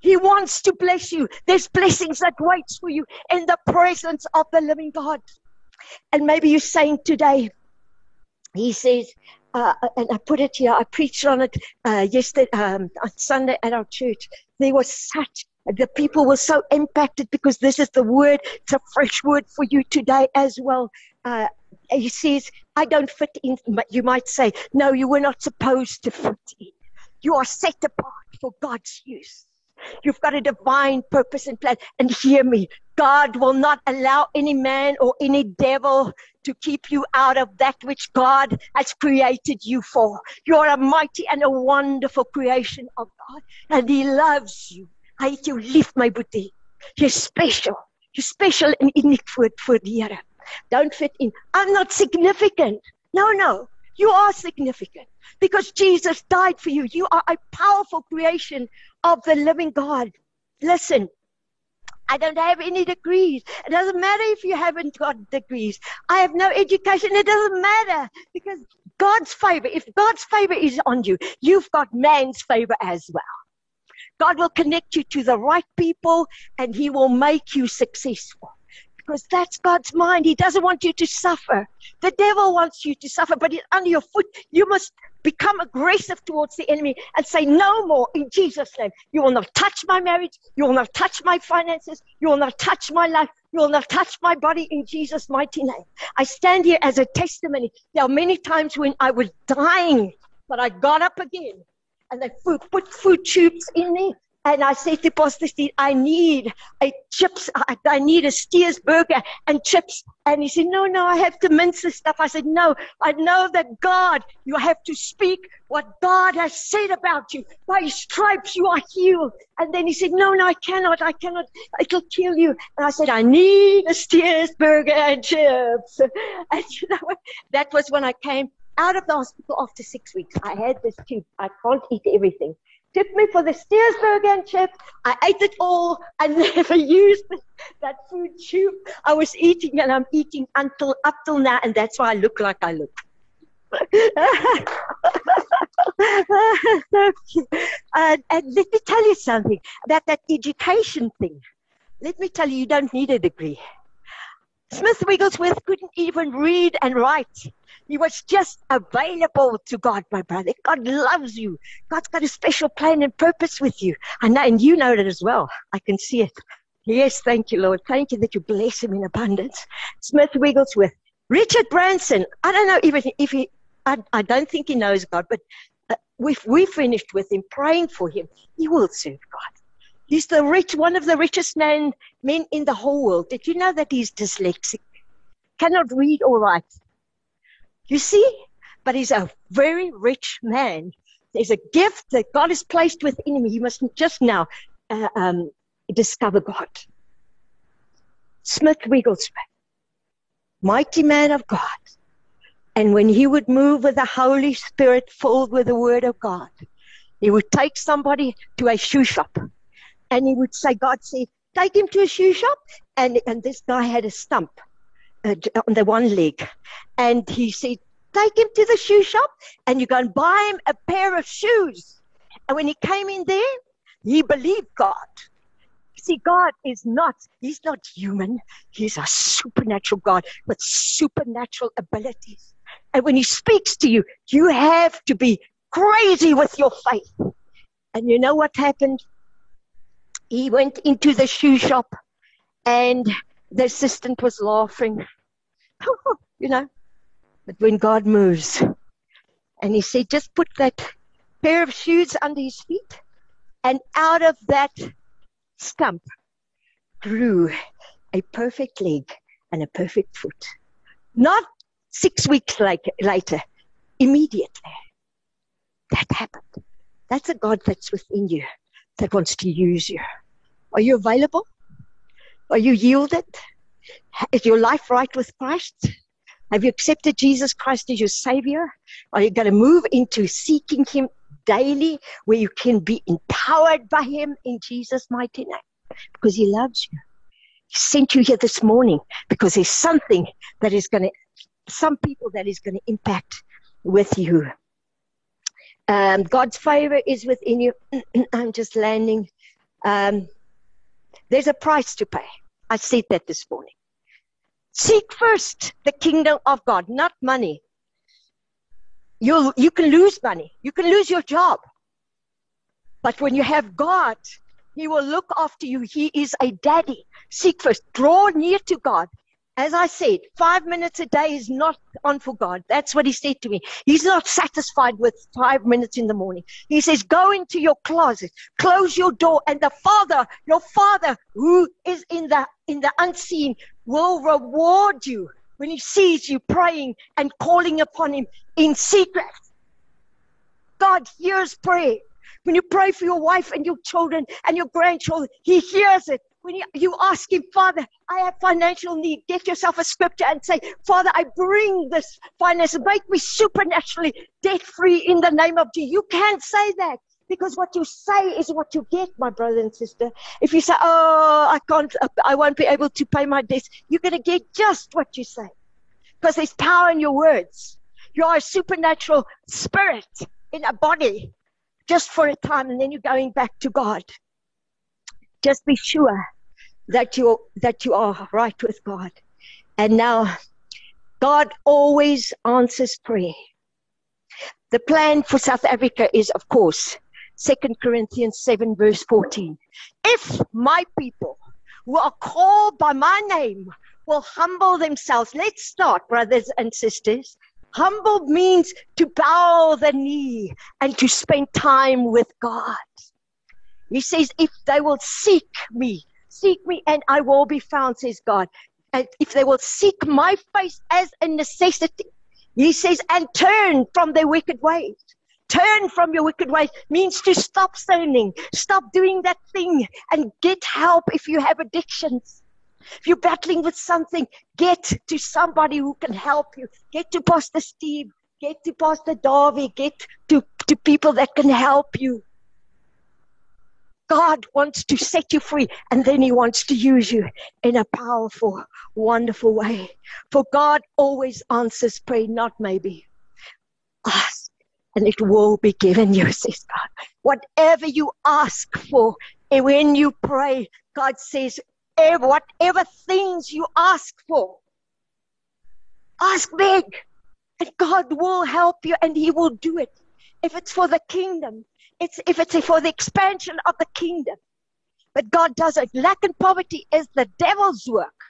He wants to bless you. There's blessings that waits for you in the presence of the living God. And maybe you're saying today, He says, uh, and I put it here. I preached on it uh, yesterday um, on Sunday at our church. There was such the people were so impacted because this is the word. It's a fresh word for you today as well. Uh, he says, I don't fit in. You might say, no, you were not supposed to fit in. You are set apart for God's use. You've got a divine purpose and plan. And hear me, God will not allow any man or any devil to keep you out of that which God has created you for. You are a mighty and a wonderful creation of God, and He loves you. Jou lief my boetie. Jy's special. You're special and unique for for die Here. Don't fit in. I'm not significant. No, no. You are significant because Jesus died for you. You are a powerful creation of the living God. Listen, I don't have any degrees. It doesn't matter if you haven't got degrees. I have no education. It doesn't matter because God's favor, if God's favor is on you, you've got man's favor as well. God will connect you to the right people and He will make you successful. Because that's God's mind. He doesn't want you to suffer. The devil wants you to suffer, but it's under your foot. You must become aggressive towards the enemy and say, No more in Jesus' name. You will not touch my marriage. You will not touch my finances. You will not touch my life. You will not touch my body in Jesus' mighty name. I stand here as a testimony. There are many times when I was dying, but I got up again and they put food tubes in me. And I said to Pastor Steve, I need a chips, I, I need a Steers burger and chips. And he said, No, no, I have to mince the stuff. I said, No, I know that God, you have to speak what God has said about you. By his stripes you are healed. And then he said, No, no, I cannot, I cannot, it'll kill you. And I said, I need a Steers burger and chips. And you know, that was when I came out of the hospital after six weeks. I had this tube. I can't eat everything. Took me for the Steersburg and chip. I ate it all. I never used that food tube. I was eating and I'm eating until up till now, and that's why I look like I look. So and, and let me tell you something about that education thing. Let me tell you, you don't need a degree. Smith Wigglesworth couldn't even read and write. He was just available to God, my brother. God loves you. God's got a special plan and purpose with you. And, and you know that as well. I can see it. Yes, thank you, Lord. Thank you that you bless him in abundance. Smith Wigglesworth. Richard Branson. I don't know even if he, I, I don't think he knows God, but uh, if we finished with him praying for him, he will serve God. He's the rich, one of the richest men, men in the whole world. Did you know that he's dyslexic? Cannot read or write. You see? But he's a very rich man. There's a gift that God has placed within him. He must just now uh, um, discover God. Smith Wigglesworth, mighty man of God. And when he would move with the Holy Spirit filled with the Word of God, he would take somebody to a shoe shop and he would say, God said, take him to a shoe shop. And, and this guy had a stump uh, on the one leg. And he said, take him to the shoe shop and you go and buy him a pair of shoes. And when he came in there, he believed God. See, God is not, He's not human. He's a supernatural God with supernatural abilities. And when He speaks to you, you have to be crazy with your faith. And you know what happened? He went into the shoe shop and the assistant was laughing. you know, but when God moves, and He said, just put that pair of shoes under His feet, and out of that stump grew a perfect leg and a perfect foot. Not six weeks later, later immediately. That happened. That's a God that's within you that wants to use you. Are you available? Are you yielded? Is your life right with Christ? Have you accepted Jesus Christ as your Savior? Are you going to move into seeking Him daily where you can be empowered by Him in Jesus' mighty name? because He loves you. He sent you here this morning because there's something that is going to, some people that is going to impact with you. Um, God's favor is within you. I'm just landing. Um, there's a price to pay. I said that this morning. Seek first the kingdom of God, not money. You you can lose money. You can lose your job. But when you have God, he will look after you. He is a daddy. Seek first. Draw near to God. As I said, five minutes a day is not on for God. That's what he said to me. He's not satisfied with five minutes in the morning. He says, go into your closet, close your door, and the Father, your Father who is in the, in the unseen will reward you when he sees you praying and calling upon him in secret. God hears prayer. When you pray for your wife and your children and your grandchildren, He hears it. When you, you ask Him, Father, I have financial need, get yourself a scripture and say, Father, I bring this finance, make me supernaturally debt free in the name of Jesus. You can't say that because what you say is what you get, my brother and sister. If you say, "Oh, I can't, I won't be able to pay my debts," you're going to get just what you say, because there's power in your words. You are a supernatural spirit in a body, just for a time and then you're going back to God. Just be sure that you that you are right with God. And now God always answers prayer. The plan for South Africa is of course 2 Corinthians 7 verse 14. If my people who are called by my name will humble themselves. Let's start, brothers and sisters. Humble means to bow the knee and to spend time with God. He says, if they will seek me, seek me and I will be found, says God. And if they will seek my face as a necessity, he says, and turn from their wicked ways. Turn from your wicked ways means to stop sinning, stop doing that thing and get help if you have addictions. If you're battling with something, get to somebody who can help you. Get to Pastor Steve. Get to Pastor Darby. Get to, to people that can help you. God wants to set you free and then He wants to use you in a powerful, wonderful way. For God always answers prayer, not maybe. Ask and it will be given you, says God. Whatever you ask for, and when you pray, God says, eh, whatever things you ask for. Ask big, and God will help you, and He will do it. If it's for the kingdom, it's if it's for the expansion of the kingdom. But God does it. Lack and poverty is the devil's work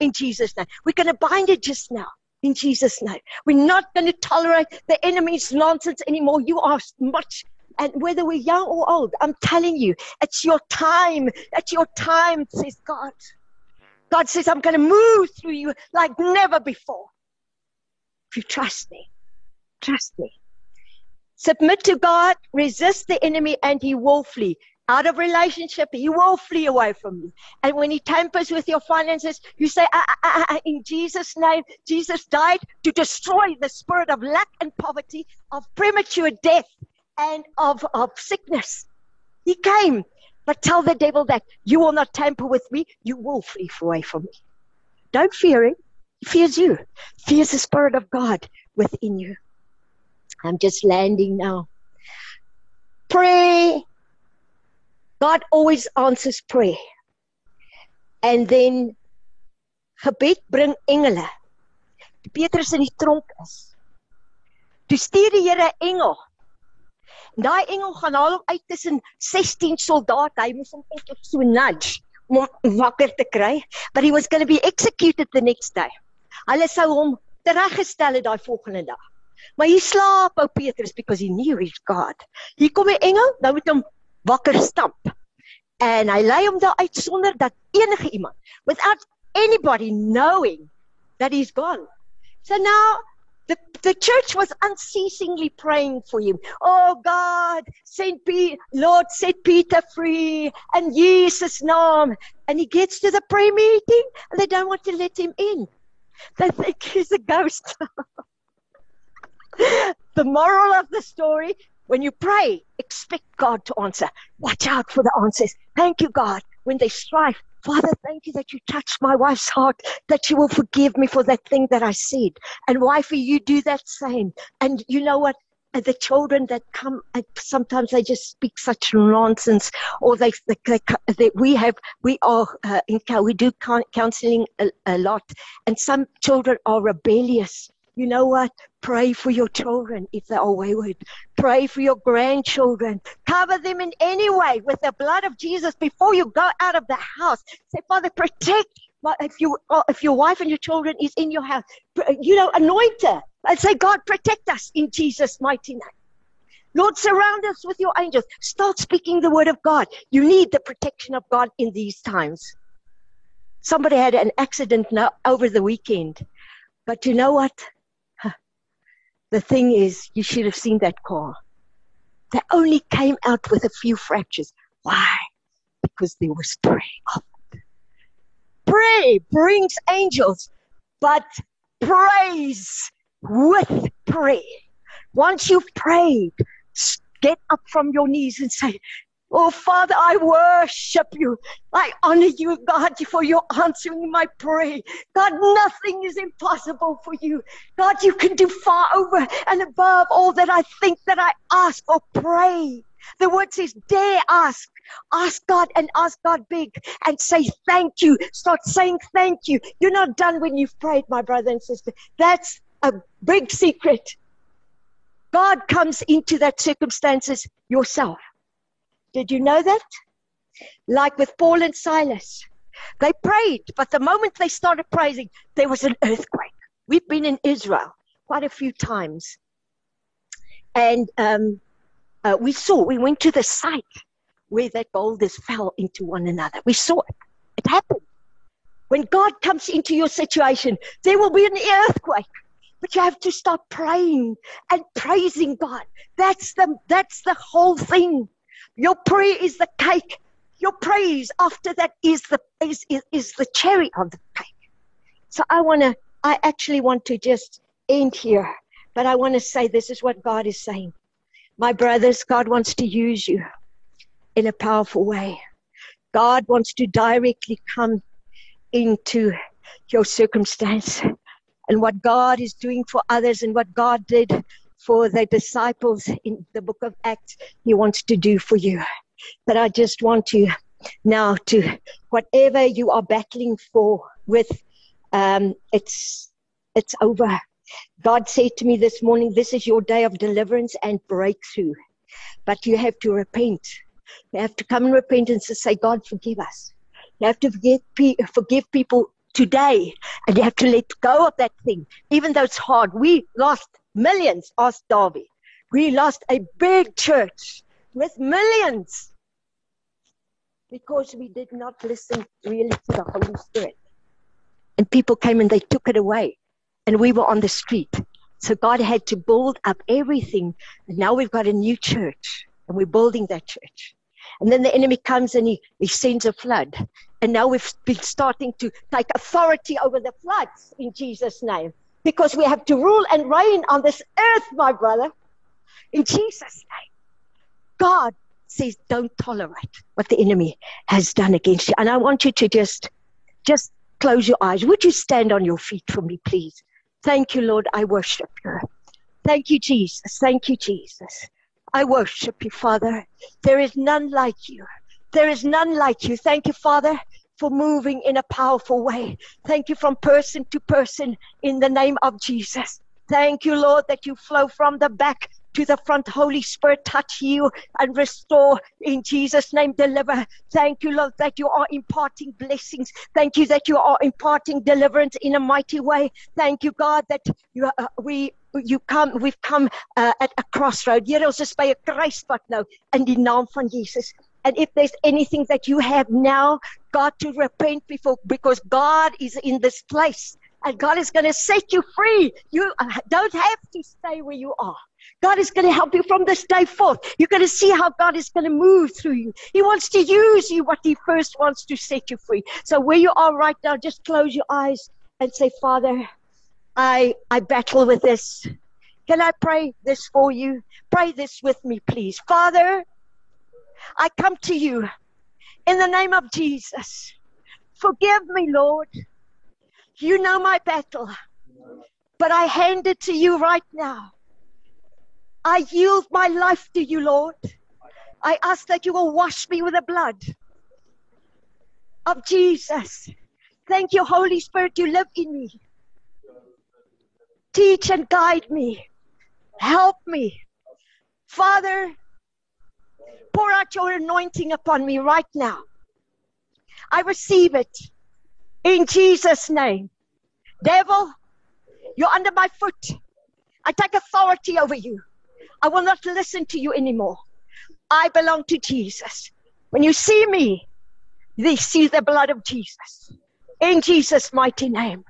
in Jesus' name. We're going to bind it just now in Jesus' name. We're not going to tolerate the enemy's nonsense anymore. You are much, and whether we're young or old, I'm telling you, it's your time. It's your time, says God. God says, I'm going to move through you like never before. If you trust me, trust me. Submit to God, resist the enemy, and he will flee. Out of relationship, he will flee away from you. And when he tampers with your finances, you say, ah, ah, ah, ah in Jesus' name, Jesus died to destroy the spirit of lack and poverty, of premature death, and of, of sickness. He came but tell the devil that you will not tamper with me, you will flee away from me. Don't fear him. He fears you. Fears the Spirit of God within you. I'm just landing now. Pray. God always answers prayer. And then gebed bring engele. Petrus in die tronk is. Toe stuur die Here 'n engel Daai engel gaan haal hom uit tussen 16 soldate. Hy moes hom net so nudge om hom wakker te kry, but he was going to be executed the next day. Hulle sou hom tereggestel het daai volgende dag. Maar hy slaap ou Petrus because he knew he's God. Hier kom 'n engel, nou moet hom wakker stamp. En hy lei hom daar uit sonder dat enige iemand without anybody knowing that he's gone. So now the, the church was unceasingly praying for him. Oh God, send Peter, Lord, set Peter free and Jesus' name. And he gets to the prayer meeting and they don't want to let him in. They think he's a ghost. the moral of the story when you pray, expect God to answer. Watch out for the answers. Thank you, God. When they strive, Father, thank you that you touched my wife's heart, that you will forgive me for that thing that I said. And wifey, you do that same. And you know what? the children that come sometimes they just speak such nonsense or they, they, they, they we have we are uh, in we do counseling a, a lot and some children are rebellious you know what? Pray for your children if they are wayward. Pray for your grandchildren. Cover them in any way with the blood of Jesus before you go out of the house. Say, Father, protect. If you, uh, if your wife and your children is in your house, you know, anoint her and say, God, protect us in Jesus' mighty name. Lord, surround us with your angels. Start speaking the word of God. You need the protection of God in these times. Somebody had an accident now over the weekend. But you know what? The thing is, you should have seen that car. They only came out with a few fractures. Why? Because there was prayer. Pray brings angels, but praise with prayer. Once you've prayed, get up from your knees and say, Oh, Father, I worship you. I honor you, God, for your answering my prayer. God, nothing is impossible for you. God, you can do far over and above all that I think that I ask or pray. The word says, dare ask. Ask God and ask God big and say thank you. Start saying thank you. You're not done when you've prayed, my brother and sister. That's a big secret. God comes into that circumstances yourself. Did you know that? Like with Paul and Silas. They prayed, but the moment they started praising, there was an earthquake. We've been in Israel quite a few times. And um, uh, we saw, we went to the site where that boulders fell into one another. We saw it. It happened. When God comes into your situation, there will be an earthquake. But you have to start praying and praising God. That's the that's the whole thing. Your prayer is the cake. Your praise after that is the is, is, is the cherry on the cake. So I wanna I actually want to just end here, but I want to say this is what God is saying. My brothers, God wants to use you in a powerful way. God wants to directly come into your circumstance and what God is doing for others and what God did for the disciples in the book of Acts, He wants to do for you. But I just want you now to whatever you are battling for with, um, it's it's over. God said to me this morning, "This is your day of deliverance and breakthrough." But you have to repent You have to come in repentance and say, God, forgive us. You have to forgive, forgive people today and you have to let go of that thing, even though it's hard. We lost millions, asked Darby. We lost a big church with millions because we did not listen really to the Holy Spirit. And people came and they took it away, and we were on the street. So God had to build up everything. And now we've got a new church, and we're building that church. And then the enemy comes and he, he sends a flood. And now we've been starting to take authority over the floods in Jesus' name. Because we have to rule and reign on this earth, my brother. In Jesus' name. God says, don't tolerate what the enemy has done against you. And I want you to just, just close your eyes. Would you stand on your feet for me, please? Thank you, Lord. I worship you. Thank you, Jesus. Thank you, Jesus. I worship you, Father. There is none like you. There is none like you. Thank you, Father, for moving in a powerful way. Thank you from person to person in the name of Jesus. Thank you, Lord, that you flow from the back to the front. Holy Spirit, touch you and restore in Jesus' name. Deliver. Thank you, Lord, that you are imparting blessings. Thank you that you are imparting deliverance in a mighty way. Thank you, God, that you, uh, we you come we've come uh, at a crossroad. Here ons is by 'n kruispunt nou in die naam van Jesus. And if there's anything that you have now, got to repent before because God is in this place and God is going to set you free. You uh, don't have to stay where you are. God is going to help you from this day forth. You're going to see how God is going to move through you. He wants to use you, what He first wants to set you free. So where you are right now, just close your eyes and say, Father, I, I battle with this. Can I pray this for you? Pray this with me, please. Father, I come to you in the name of Jesus. Forgive me, Lord. You know my battle, but I hand it to you right now. I yield my life to you, Lord. I ask that you will wash me with the blood of Jesus. Thank you, Holy Spirit, you live in me. Teach and guide me. Help me. Father, pour out your anointing upon me right now. I receive it in Jesus' name. Devil, you're under my foot. I take authority over you. I will not listen to you anymore. I belong to Jesus. When you see me, they see the blood of Jesus. In Jesus' mighty name.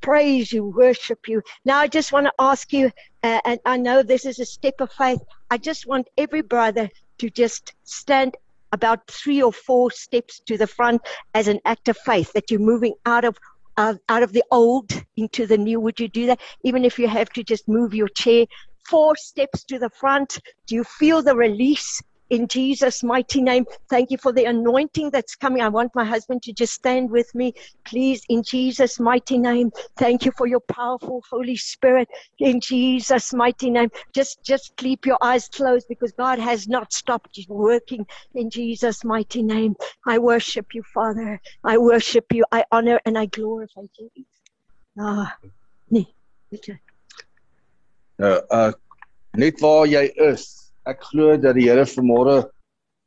Praise you, worship you. Now, I just want to ask you, uh, and I know this is a step of faith. I just want every brother to just stand about three or four steps to the front as an act of faith that you're moving out of uh, out of the old into the new. Would you do that? Even if you have to just move your chair four steps to the front. Do you feel the release in Jesus' mighty name? Thank you for the anointing that's coming. I want my husband to just stand with me, please, in Jesus' mighty name. Thank you for your powerful Holy Spirit in Jesus' mighty name. Just, just keep your eyes closed because God has not stopped working in Jesus' mighty name. I worship you, Father. I worship you. I honor and I glorify you. Ah, nee, Nou, uh net waar jy is, ek glo dat die Here vanmôre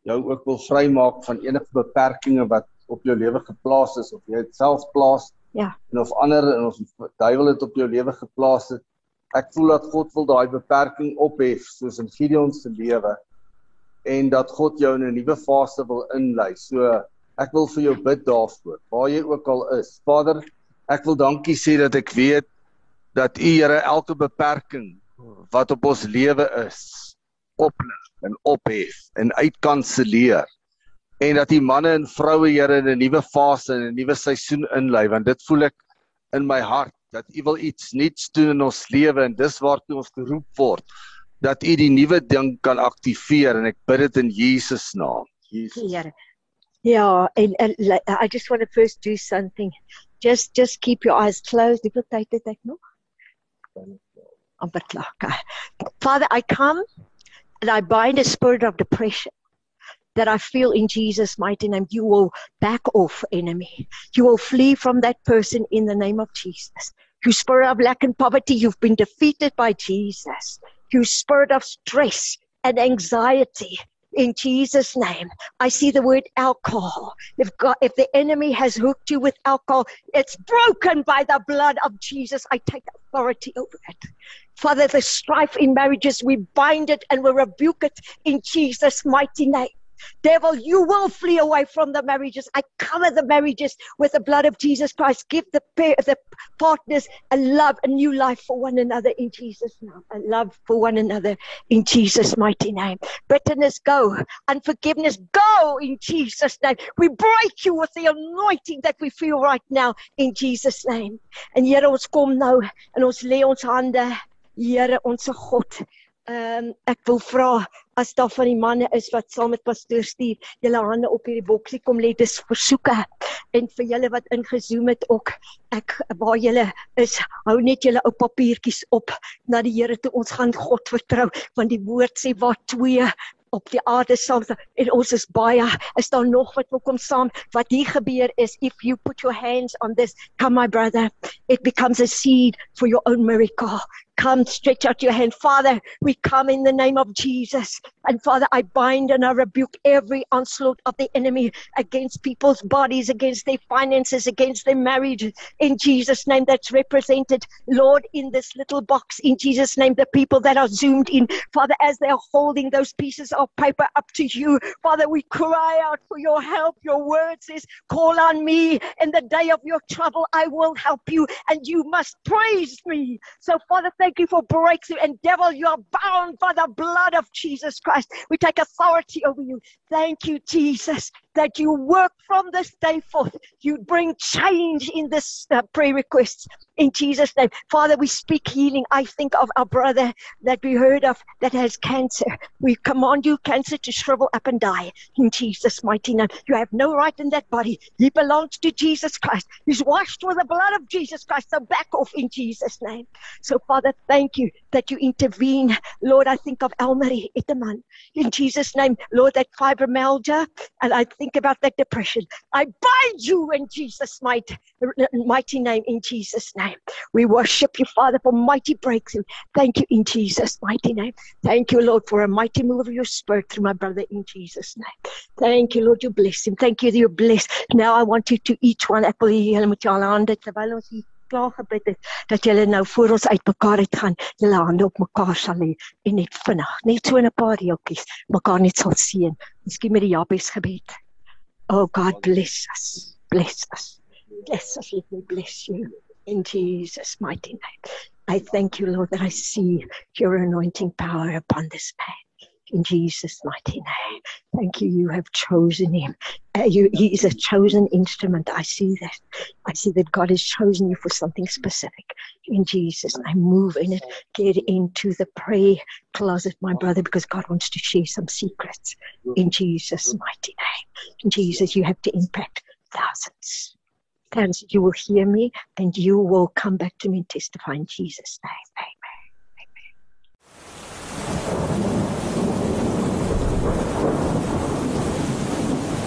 jou ook wil vrymaak van enige beperkings wat op jou lewe geplaas is of jy dit self plaas. Ja. En of ander en of die duiwel dit op jou lewe geplaas het. Ek voel dat God wil daai beperking ophef soos in Gideon se lewe en dat God jou in 'n nuwe fase wil inlei. So ek wil vir jou bid daarvoor, waar jy ook al is. Vader, ek wil dankie sê dat ek weet dat U Here elke beperking wat op ons lewe is oplig en ophef en uitkanselleer en dat die manne en vroue Here in 'n nuwe fase en 'n nuwe seisoen inlei want dit voel ek in my hart dat U wil iets nuuts doen in ons lewe en dis waartoe ons geroep word dat U die nuwe ding kan aktiveer en ek bid dit in Jesus naam. Jesus. Here. And, and I just want to first do something. Just just keep your eyes closed. Hoeveel tyd het ek nog? amper klaar. Father, I come and I bind a spirit of depression that I feel in Jesus' mighty name. You will back off, enemy. You will flee from that person in the name of Jesus. You spirit of lack and poverty, you've been defeated by Jesus. You spirit of stress and anxiety, in Jesus' name. I see the word alcohol. If God, if the enemy has hooked you with alcohol, it's broken by the blood of Jesus. I take authority over it. Father, the strife in marriages, we bind it and we rebuke it in Jesus' mighty name. Devil, you will flee away from the marriages. I cover the marriages with the blood of Jesus Christ. Give the pair, the partners a love, a new life for one another in Jesus' name. A love for one another in Jesus' mighty name. Bitterness, go. Unforgiveness, go in Jesus' name. We break you with the anointing that we feel right now in Jesus' name. En Here ons kom nou en ons lê ons hande, Here ons God. Ehm um, ek wil vra as daar van die manne is wat saam met pastoor stuur, julle hande op hierdie boksie kom lê dis versoeke en vir julle wat ingezoom het ook ek waar julle is hou net julle ou papiertjies op na die Here toe ons gaan God vertrou. Want die woord sê waar twee op die aarde saam en ons is baie is daar nog wat wil kom saam? Wat hier gebeur is if you put your hands on this come my brother it becomes a seed for your own miracle come stretch out your hand. Father we come in the name of jesus. And father i bind and i rebuke every onslaught of the enemy against people's bodies against their finances against their marriage. In jesus name that's represented lord in this little box. In jesus name the people that are zoomed in. Father as they're holding those pieces of paper up to you father we cry out for your help. Your word says call on me in the day of your trouble. I will help you and you must praise me. So father thank you for breakthrough. And devil, you are bound by the blood of Jesus Christ. We take authority over you. Thank you, Jesus, that you work from this day forth. You bring change in this uh, prayer requests in Jesus' name. Father, we speak healing. I think of our brother that we heard of that has cancer. We command you, cancer, to shrivel up and die in Jesus' mighty name. You have no right in that body. He belongs to Jesus Christ. He's washed with the blood of Jesus Christ. So back off in Jesus' name. So, Father, thank you that you intervene. Lord, I think of Elmarie Itaman. In Jesus' name, Lord, that fibromyalgia, and I think about that depression. I bind you in Jesus' mighty, mighty name, in Jesus' name. We worship you, Father, for mighty breakthrough. Thank you in Jesus' mighty name. Thank you, Lord, for a mighty move of your spirit through my brother in Jesus' name. Thank you, Lord, you bless him. Thank you that you're blessed. Now I want you to each one, met klaar gebid het dat julle nou voor ons uitmekaar uit gaan. Julle hande op mekaar sal lê en net vinnig net so 'n paar reeltjies mekaar net sal seën miskien met die Jabes gebed. Oh god bless us bless us. Bless us me bless you in Jesus mighty name. I thank you Lord that I see your anointing power upon this man in Jesus' mighty name. Thank you. You have chosen him. Uh, you, he is a chosen instrument. I see that. I see that God has chosen you for something specific. In Jesus' I move in it. Get into the prayer closet, my brother, because God wants to share some secrets. In Jesus' mighty name. In Jesus, you have to impact thousands. Thousands. You will hear me and you will come back to me and testify in Jesus' name. Amen.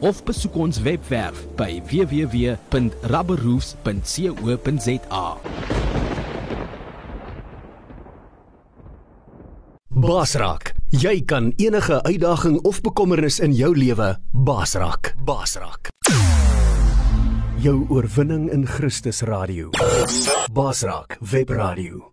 of besoek ons webwerf by www.rubberroofs.co.za. Basrak, jy kan enige uitdaging of bekommernis in jou lewe basrak. Basrak. Jou oorwinning in Christus radio. Basrak Web Radio.